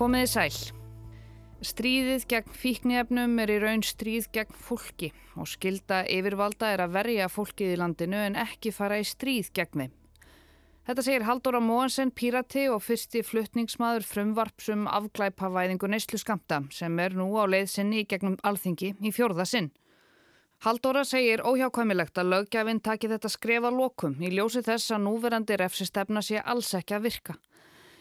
Komiði sæl. Stríðið gegn fíknefnum er í raun stríð gegn fólki og skilda yfirvalda er að verja fólkið í landinu en ekki fara í stríð gegn þeim. Þetta segir Haldóra Móansen Pírati og fyrsti fluttningsmaður frumvarpsum afglæpavæðingu neyslu skamta sem er nú á leið sinni í gegnum alþingi í fjórða sinn. Haldóra segir óhjákvæmilegt að lögjafinn taki þetta skrefa lokum í ljósi þess að núverandi refsistefna sé alls ekki að virka.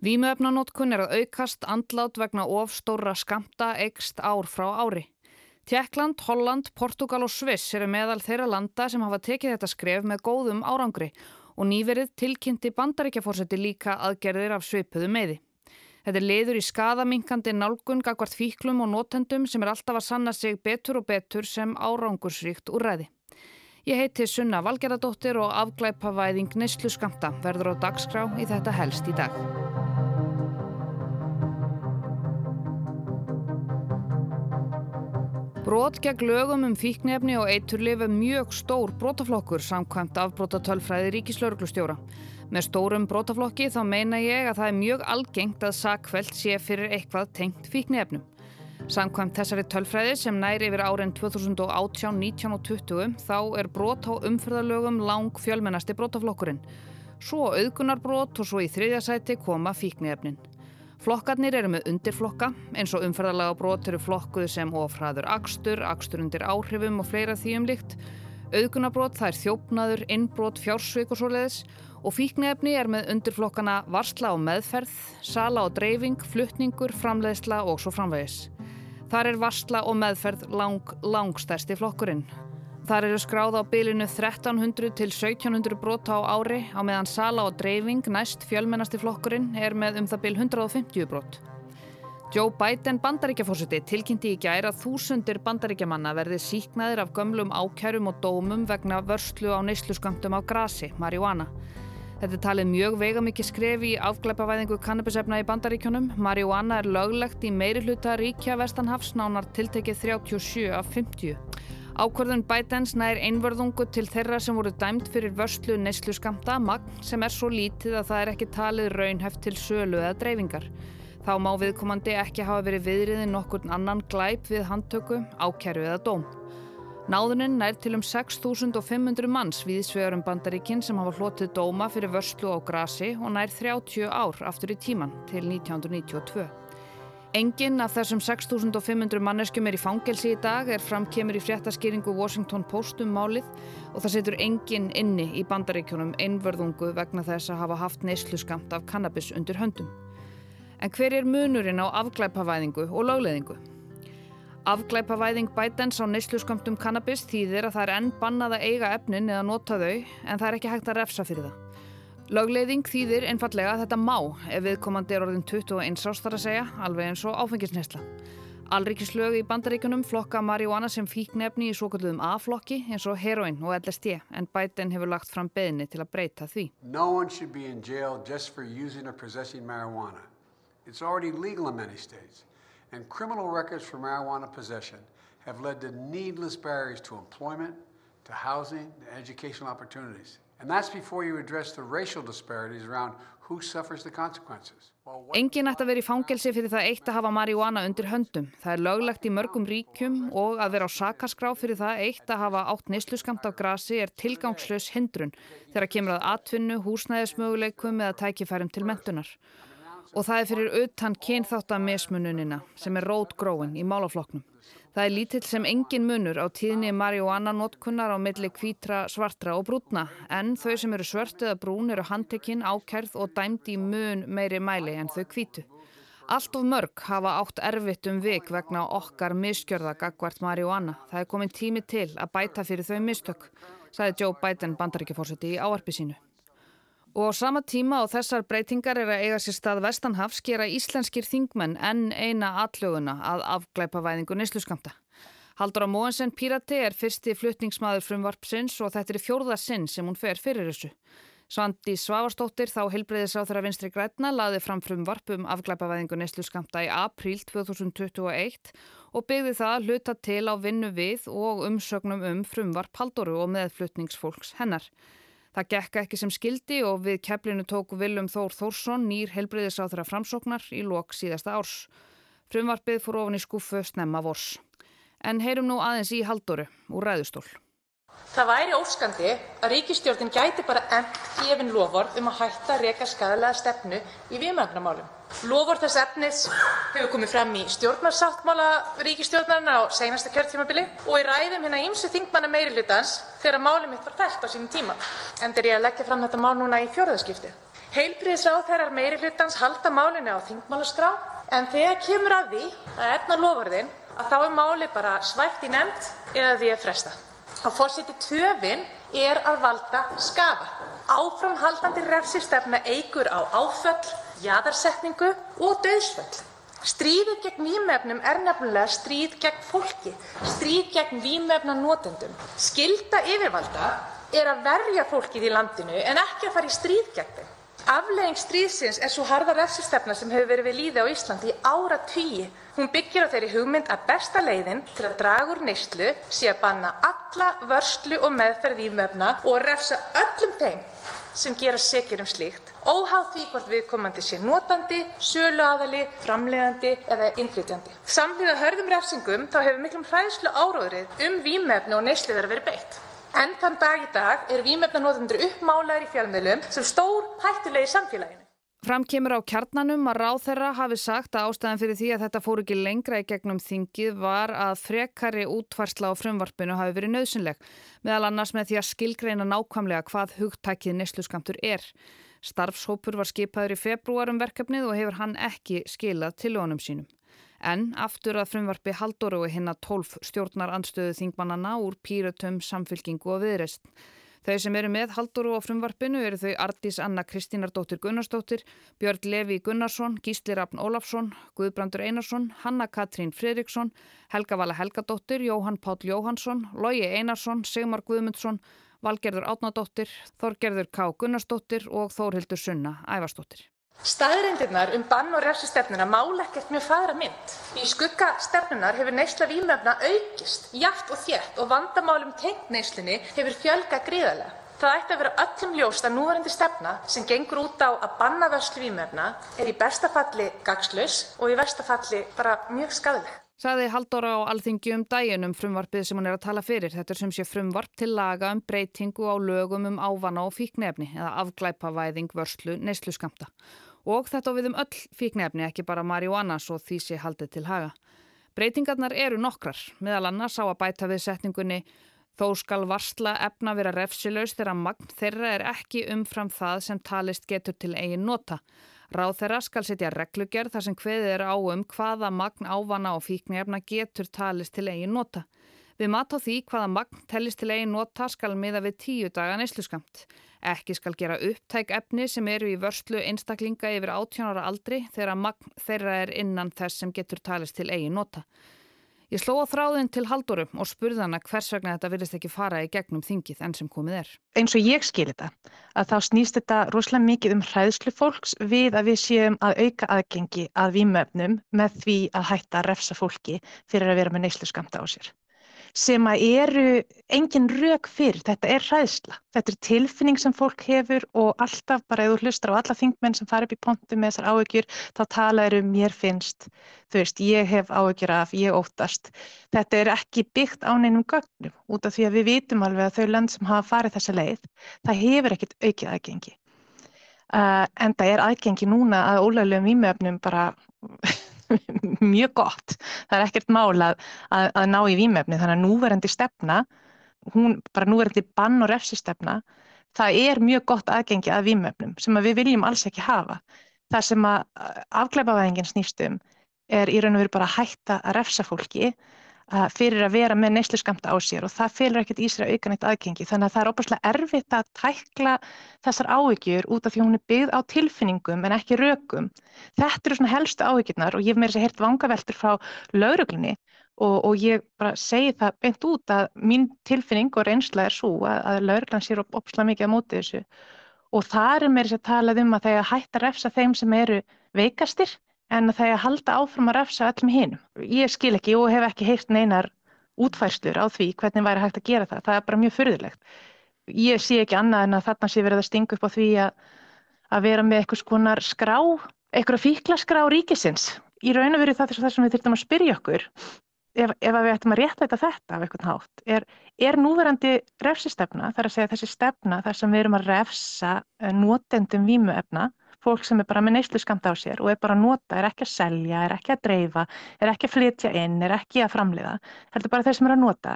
Vímuefnanótkun er að aukast andlát vegna ofstóra skamta ekst ár frá ári. Tjekkland, Holland, Portugal og Sviss eru meðal þeirra landa sem hafa tekið þetta skref með góðum árangri og nýverið tilkynnti bandaríkjafórseti líka aðgerðir af svipuðu meði. Þetta er liður í skadaminkandi nálgun gagvart fíklum og nótendum sem er alltaf að sanna sig betur og betur sem árangursríkt úrræði. Ég heiti Sunna Valgeradóttir og afglæpavæðing Neyslu Skamta verður á dagskrá í þetta helst í dag. Brot gegn lögum um fíknefni og eiturlif er mjög stór brotaflokkur samkvæmt afbrotatölfræði ríkislauglustjóra. Með stórum brotaflokki þá meina ég að það er mjög algengt að sakveld sé fyrir eitthvað tengt fíknefnum. Samkvæmt þessari tölfræði sem næri yfir árin 2018, 19 og 20 þá er brot á umfyrðalögum lang fjölmennasti brotaflokkurinn. Svo auðgunarbrot og svo í þriðjasæti koma fíknefnin. Flokkarnir eru með undirflokka eins og umferðalega brot eru flokkuð sem ofraður akstur, akstur undir áhrifum og fleira því um líkt. Auðgunabrót það er þjófnaður, innbrót, fjársveik og svo leiðis og fíknefni er með undirflokkana varsla og meðferð, sala og dreifing, fluttningur, framleiðsla og svo framvegis. Þar er varsla og meðferð lang, langstærsti flokkurinn. Þar eru skráð á bylinu 1300 til 1700 brota á ári á meðan sala og dreifing næst fjölmennasti flokkurinn er með um það byl 150 brot. Joe Biden bandaríkjafórsiti tilkynnti í gæra þúsundir bandaríkjamanna verði síknaðir af gömlum ákjærum og dómum vegna vörslu á neysluskamtum af grasi, marihuana. Þetta talið mjög veigamikið skref í afgleipavæðingu kannabisefna í bandaríkjunum. Marihuana er löglegt í meiri hluta ríkja vestanhafs nánar tiltekið 37 af 50. Ákvörðun Bidens nær einverðungu til þeirra sem voru dæmt fyrir vörslu neyslu skamta magn sem er svo lítið að það er ekki talið raunheft til sölu eða dreifingar. Þá má viðkomandi ekki hafa verið viðriðin nokkur annan glæp við handtöku, ákjæru eða dóm. Náðuninn nær til um 6.500 manns við svegurum bandaríkinn sem hafa hlotið dóma fyrir vörslu á grasi og nær 30 ár aftur í tíman til 1992. Engin af þessum 6.500 manneskjum er í fangelsi í dag er framkemur í fréttaskýringu Washington Post um málið og það setur engin inni í bandaríkjónum einverðungu vegna þess að hafa haft neysluskamt af kannabis undir höndum. En hver er munurinn á afglæpavæðingu og lögleðingu? Afglæpavæðing bætens á neysluskamtum kannabis þýðir að það er enn bannað að eiga efnin eða nota þau en það er ekki hægt að refsa fyrir það. Lögleiðing þýðir einfallega að þetta má ef viðkomandi er orðin 21 ástar að segja, alveg eins og áfengisnesla. Alrikislög í bandaríkunum flokka marihuana sem fíknefni í svo kalluðum A-flokki eins og heroin og LSD en Biden hefur lagt fram beðinni til að breyta því. No one should be in jail just for using or possessing marijuana. It's already legal in many states and criminal records for marijuana possession have led to needless barriers to employment, to housing, to educational opportunities. Engin ætti að vera í fangelsi fyrir það eitt að hafa marihuana undir höndum. Það er löglegt í mörgum ríkjum og að vera á sakaskrá fyrir það eitt að hafa átt neysluskamt af grasi er tilgangslös hindrun þegar kemur að atvinnu, húsnæðismöguleikum eða tækifærum til mentunar. Og það er fyrir utan kynþáttamismununina sem er rótgróin í málafloknum. Það er lítill sem engin munur á tíðni marihuana notkunnar á milli kvítra, svartra og brúna en þau sem eru svört eða brún eru handtekinn, ákerð og dæmd í mun meiri mæli en þau kvítu. Allt of mörg hafa átt erfitt um vik vegna okkar miskjörða gagvart marihuana. Það er komin tími til að bæta fyrir þau mistök, sagði Joe Biden bandaríkjafórseti í áarpi sínu. Og á sama tíma og þessar breytingar er að eiga sér stað Vestanhafs gera íslenskir þingmenn enn eina atlöguna að afglæpavæðingu neysluskamta. Haldur á Móensen Pírati er fyrsti flutningsmaður frumvarpsins og þetta er fjórða sinn sem hún fer fyrir þessu. Svandi Svavarstóttir þá helbreyðis á þeirra vinstri grætna laði fram frumvarp um afglæpavæðingu neysluskamta í apríl 2021 og byggði það hluta til á vinnu við og umsögnum um frumvarp Haldoru og meðflutningsfólks hennar. Það gekka ekki sem skildi og við keflinu tók Viljum Þór Þórsson nýr helbriðis á þeirra framsóknar í lok síðasta árs. Frumvarpið fór ofin í skuffu snemma vors. En heyrum nú aðeins í Halldóru úr ræðustól. Það væri óskandi að ríkistjórnin gæti bara ennt gefin lofvörð um að hætta að reka skadalega stefnu í vímuefnamálum. Lofvörð þess efnis hefur komið fram í stjórnarsáttmála ríkisstjórnarinnar á seinasta kjörtímabili og í ræðum hérna ýmsu þingmanna meiri hlutans þegar málið mitt var fellt á sínum tíma. Enda er ég að leggja fram þetta mál núna í fjórðaskipti. Heilbrigðisráðherrar meiri hlutans halda málinu á þingmálaskrá en þegar kemur að því að efna lofvörðin að þá er málið bara svæft í nefnd eða því er frestað. Forseti. Töfin er að valda skaða. Áframhaldandi refsistefna eykur á áföll, jaðarsetningu og dauðsföll. Stríðið gegn vímuefnum er nefnilega stríð gegn fólki, stríð gegn vímuefnanotendum. Skylda yfirvalda er að verja fólkið í landinu en ekki að fara í stríð gegn þeim. Afleiðing stríðsins er sú harða refsistefna sem hefur verið við lýði á Íslandi í áratugi. Hún byggir á þeirri hugmynd að besta leiðin til að draga úr neyslu sé að banna alla vörslu og meðferð vímuefna og refsa öllum þeim sem gera sekir um slíkt, óháð því hvort viðkomandi sé notandi, söluaðili, framleiðandi eða innflytjandi. Samhliða hörðum refsingum þá hefur miklum hræðsluáróðrið um vímuefni og neyslu þeirra verið beitt. Enn þann dag í dag eru vímuefnanotendur uppmálaðir í fjölmiðlum sem stórhættulegir samfélaginu. Fram kemur á kjarnanum að ráðherra hafi sagt að ástæðan fyrir því að þetta fór ekki lengra í gegnum þingið var að frekari útvarsla á frumvarpinu hafi verið nöðsynleg, meðal annars með því að skilgreina nákvæmlega hvað hugtækið nesluskamtur er. Starfshópur var skipaður í februarum verkefnið og hefur hann ekki skilað til honum sínum. En aftur að frumvarpi Halldóru og hinna tólf stjórnar anstöðu þingmannana úr pýratum, samfylkingu og viðreist. Þau sem eru með Halldóru á frumvarpinu eru þau Artís Anna Kristínardóttir Gunnarsdóttir, Björn Levi Gunnarsson, Gísli Rafn Ólafsson, Guðbrandur Einarsson, Hanna Katrín Fredriksson, Helga Vala Helgadóttir, Jóhann Páll Jóhansson, Lógi Einarsson, Sigmar Guðmundsson, Valgerður Átnadóttir, Þorgerður K. Gunnarsdóttir og Þórhildur Sunna Ævarsdóttir. Staðreyndirnar um bann- og refsistefnuna mála ekkert mjög fagra mynd. Í skugga stefnunnar hefur neysla vímuefna aukist jafnt og þétt og vandamálum tengt neyslunni hefur fjölgað gríðarlega. Það ætti að vera öllum ljóst að núverandi stefna sem gengur út á að banna vörslu vímuefna er í besta falli gagnslaus og í versta falli bara mjög skaðleg. Saði Halldóra á alþingi um daginn um frumvarpið sem hún er að tala fyrir. Þetta er sem sé frumvarp til laga um breytingu á lögum um ávana og fíknefni eða afglæpavæðing vörslu neysluskamta. Og þetta við um öll fíknefni, ekki bara marihuana svo því sé haldið til haga. Breytingarnar eru nokkrar, meðal annars á að bæta við setningunni Þó skal varsla efna vera refsilaus þegar magn þeirra er ekki umfram það sem talist getur til eigin nota. Ráð þeirra skal setja reglugjörð þar sem hveðið er á um hvaða magn ávana og fíknefna getur talist til eigin nota. Við mat á því hvaða magn tellist til eigin nota skal miða við tíu daga neysluskamt. Ekki skal gera upptæk efni sem eru í vörslu einstaklinga yfir 18 ára aldri þegar magn þeirra er innan þess sem getur talist til eigin nota. Ég sló á þráðin til Haldurum og spurði hana hvers vegna þetta vilist ekki fara í gegnum þingið enn sem komið er. Eins og ég skil þetta, að þá snýst þetta rosalega mikið um hræðslu fólks við að við séum að auka aðgengi að výmöfnum með því að hætta að refsa fólki fyrir að vera með neyslu skamta á sér sem að eru engin rauk fyrir, þetta er hræðsla. Þetta er tilfinning sem fólk hefur og alltaf bara ef þú hlustar á alla þingmenn sem fara upp í pontu með þessar áökjur þá talaður um mér finnst, þú veist, ég hef áökjur af, ég óttast. Þetta er ekki byggt á neinum gögnum út af því að við vitum alveg að þau lönd sem hafa farið þessa leið, það hefur ekkit aukið aðgengi. Uh, en það er aðgengi núna að ólægulegum ímöfnum bara mjög gott. Það er ekkert mál að, að, að ná í výmefni þannig að núverandi stefna, hún, bara núverandi bann og refsistefna, það er mjög gott aðgengi að výmefnum sem að við viljum alls ekki hafa. Það sem að afgleipavæðingin snýstum er í raun og veru bara að hætta að refsa fólki fyrir að vera með neysluskamta á sér og það fylgur ekkert í sér að auka neitt aðgengi þannig að það er óbúslega erfitt að tækla þessar áhyggjur út af því hún er byggð á tilfinningum en ekki rökum. Þetta eru svona helstu áhyggjurnar og ég hef meira sér hert vangaveltur frá lauruglunni og, og ég bara segi það beint út að mín tilfinning og reynsla er svo að, að lauruglan sér óbúslega mikið á móti þessu og það er meira sér talað um að það er að hætta að refsa þeim sem eru veikastir en það er að halda áfram að refsa öllum hinum. Ég skil ekki og hef ekki heyrt neinar útfærslur á því hvernig væri hægt að gera það. Það er bara mjög fyrðilegt. ég sé ekki annað en að þarna sé verið að stinga upp á því að, að vera með eitthvað skonar skrá, eitthvað fíklaskrá ríkisins. Í raun og veru það er það sem við þurfum að spyrja okkur ef, ef við ættum að rétta þetta af eitthvað nátt, er, er núverandi refsistefna, þar að segja þessi stefna þar sem við erum að refsa eh, notendum vímuefna, fólk sem er bara með neyslu skamt á sér og er bara að nota, er ekki að selja, er ekki að dreifa, er ekki að flytja inn, er ekki að framliða, heldur bara þeir sem er að nota.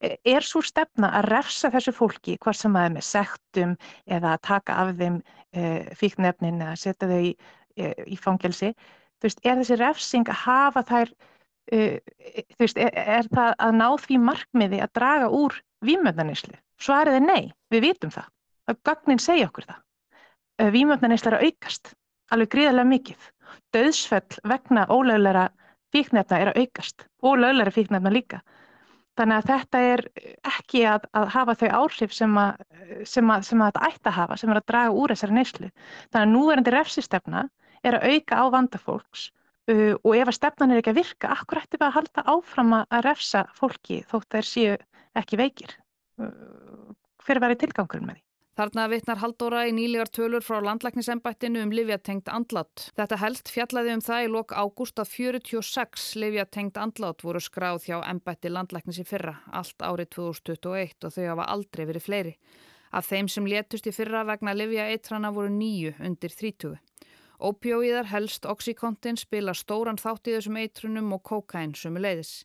E, er svo stefna að refsa þessu fólki, hvað sem að er með sektum eða að taka af þeim e, fíknefnin eða setja þau í, e, í fangelsi, þú veist, er þessi refsing að hafa þær Uh, þú veist, er, er það að ná því markmiði að draga úr výmöfnanislu? Svarið er nei, við vitum það. Gagnin segja okkur það. Výmöfnanisla er að aukast, alveg gríðarlega mikið. Döðsfell vegna ólögleira fíknefna er að aukast og lögleira fíknefna líka. Þannig að þetta er ekki að, að hafa þau áhrif sem að, sem að, sem þetta ætti að hafa, sem er að draga úr þessari neyslu. Þannig að núverandi refsistefna er að auka á vandafólks Uh, og ef að stefnan er ekki að virka, akkur ætti við að halda áfram að refsa fólki þótt þeir séu ekki veikir? Uh, hver er verið tilgangurinn með því? Þarna vittnar Haldóra í nýlegar tölur frá landlæknisembættinu um livjatengt andlat. Þetta held fjallaði um það í lok ágúst að 46 livjatengt andlat voru skráð hjá embætti landlæknis í fyrra, allt árið 2021 og þau hafa aldrei verið fleiri. Af þeim sem létust í fyrra vegna livja eitrana voru nýju undir 30. Ópjóiðar helst Oxycontin spila stóran þátt í þessum eitrunum og kokain sumu leiðis.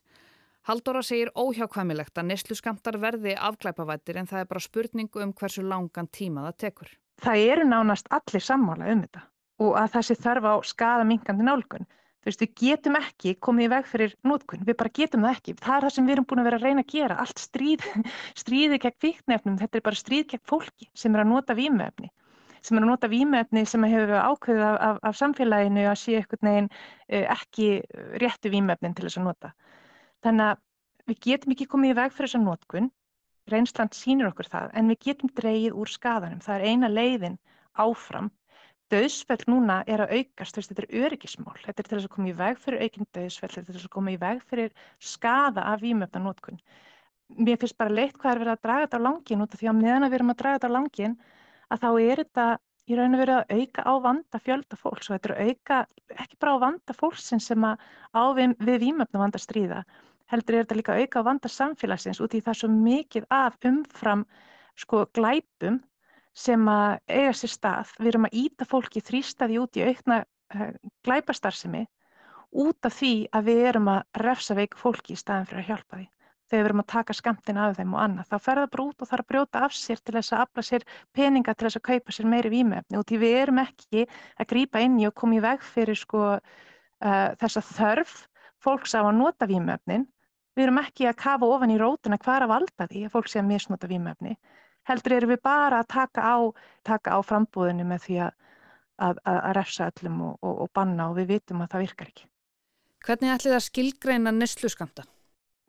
Haldóra segir óhjákvæmilegt að nesluskamtar verði afklæpavættir en það er bara spurningu um hversu langan tíma það tekur. Það eru nánast allir sammála um þetta og að það sé þarf á skada minkandi nálgun. Þú veist, við getum ekki komið í veg fyrir nótkunn, við bara getum það ekki. Það er það sem við erum búin að vera að reyna að gera, allt stríð, stríði gegn fíknefnum, þetta er bara stríð gegn fólki sem er að nota výmöfni sem er að nota výmefni sem hefur ákveðið af, af, af samfélaginu að sé einhvern veginn eh, ekki réttu výmefnin til þess að nota. Þannig að við getum ekki komið í veg fyrir þessa notkun, reynsland sínir okkur það, en við getum dreyið úr skadanum. Það er eina leiðin áfram. Döðsfell núna er að aukast, þetta er öryggismál, þetta er til þess að koma í veg fyrir aukinn döðsfell, þetta er til þess að koma í veg fyrir skada af výmefna notkun. Mér finnst bara leitt hvað er verið að draga þetta á langin út af því að meðan við erum að draga þetta á langin að þá er þetta í raun og veru að auka á vanda fjölda fólks og þetta er auka ekki bara á vanda fólksins sem að á við, við výmöfnum vanda stríða heldur er þetta líka auka á vanda samfélagsins út í það svo mikið af umfram sko glæpum sem að eiga sér stað. Við erum að íta fólki þrýstaði út í aukna uh, glæpastarsimi út af því að við erum að refsa veik fólki í staðin fyrir að hjálpa því. Þegar við erum að taka skamtin af þeim og annað, þá fer það bara út og þarf að brjóta af sér til þess að afla sér peninga til þess að kaupa sér meiri výmefni og því við erum ekki að grýpa inn í og koma í veg fyrir sko uh, þessa þörf fólks á að nota výmefnin, við erum ekki að kafa ofan í rótuna hvar að valda því að fólk sé að misnota výmefni, heldur erum við bara að taka á, taka á frambúðinu með því að, að, að, refsa öllum og, og, og banna og við vitum að það virkar ekki. Hvernig ætli það skilgreina neslu skamta?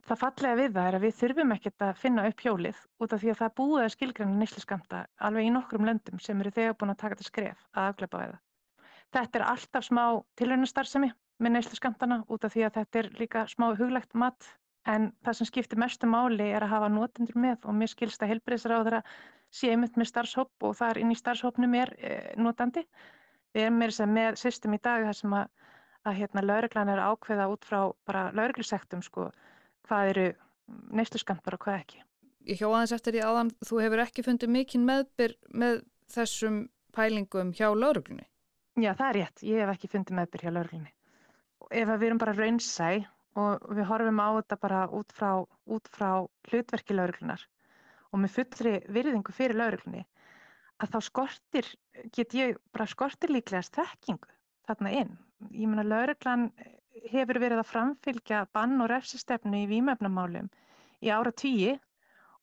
Það fallega við það er að við þurfum ekkert að finna upp hjólið út af því að það búið að skilgræna neysliskamta alveg í nokkrum löndum sem eru þegar búin að taka þetta skref að afgleipa við það. Þetta er alltaf smá tilraunastarsemi með neysliskamtana út af því að þetta er líka smá huglegt mat en það sem skiptir mestu máli er að hafa notendur með og mér skilst að helbriðsraður að sé einmitt með starfshóp og þar inn í starfshópnum er e, notandi. Við erum með, með system í dag þar sem að, að hérna, lauruglan er ákveða út frá bara lauruglusektum sko hvað eru neysluskampar og hvað ekki. Ég hjá aðeins eftir því aðan, þú hefur ekki fundið mikinn meðbyr með þessum pælingum hjá lauruglunni? Já, það er rétt. Ég hef ekki fundið meðbyr hjá lauruglunni. Ef við erum bara raunsæ og við horfum á þetta bara út frá, út frá hlutverki lauruglunar og með fullri virðingu fyrir lauruglunni, að þá skortir, get ég bara skortir líklegast þekkingu þarna inn. Ég menna lauruglan hefur verið að framfylgja bann og refsistefnu í výmefnamálum í ára tíi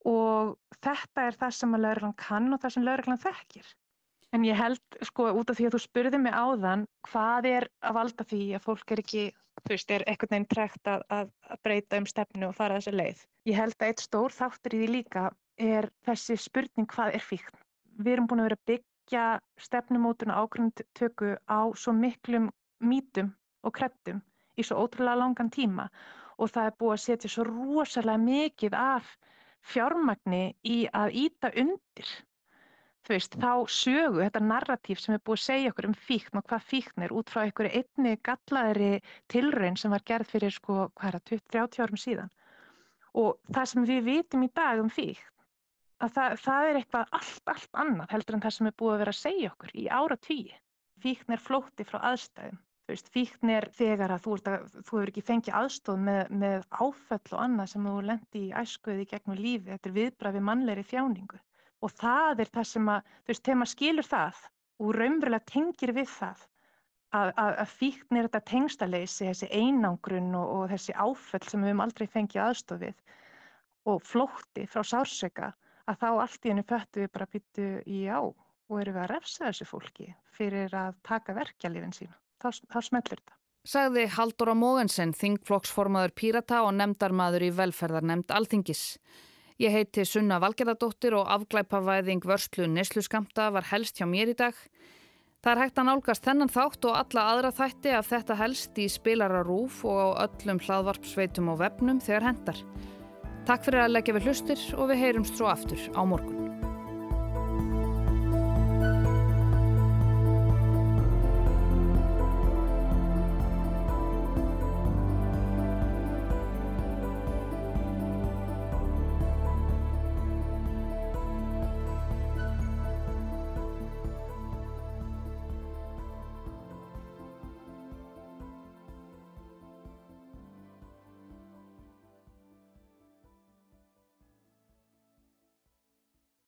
og þetta er það sem að lauruglan kann og það sem lauruglan þekkir. En ég held, sko, út af því að þú spurði mig áðan hvað er að valda því að fólk er ekki, þú veist, er ekkert neginn trekt að, að, að breyta um stefnu og fara þessi leið. Ég held að eitt stór þáttur í því líka er þessi spurning hvað er fíkn. Við erum búin að vera að byggja stefnumótuna ágrunndtöku á svo miklum mítum og krettum í svo ótrúlega langan tíma og það er búið að setja svo rosalega mikið af fjármagni í að íta undir þú veist, þá sögu, þetta narratíf sem er búið að segja okkur um fíkn og hvað fíkn er út frá einhverju einni gallaðri tilraun sem var gerð fyrir sko, hvað er það, 20-30 árum síðan og það sem við vitum í dag um fíkn að það, það er eitthvað allt, allt annað heldur en það sem er búið að vera að segja okkur í ára tíi. Fíkn er flótti frá aðstæðum. Þú veist, fíkn er þegar að þú, að, þú hefur ekki fengið aðstóð með, með áföll og annað sem þú lendi í æskuði gegnum lífi. Þetta er viðbræði mannleiri þjáningu. Og það er það sem að, þú veist, þegar maður skilur það og raunverulega tengir við það að, að, að fíkn er þetta tengstaleysi, þessi einangrun og, og þessi áföll sem við höfum aldrei fengið aðstóð við og flótti frá sársöka að þá allt í henni föttu við bara býttu í á og eru við að refsa þessu fólki fyrir að taka verkjalífin sína. Þá, þá smellir þetta. Sagði Haldóra Mógensen, þingflokksformaður Pírata og nefndarmadur í velferðarnemnd Alþingis. Ég heiti Sunna Valgerðardóttir og afglæpavæðing vörslu Nesluskamta var helst hjá mér í dag. Það er hægt að nálgast þennan þátt og alla aðra þætti af þetta helst í spilararúf og á öllum hlaðvarpsveitum og vefnum þegar hendar. Takk fyrir að leggja við hlustir og við heyrumst svo aftur á morgun.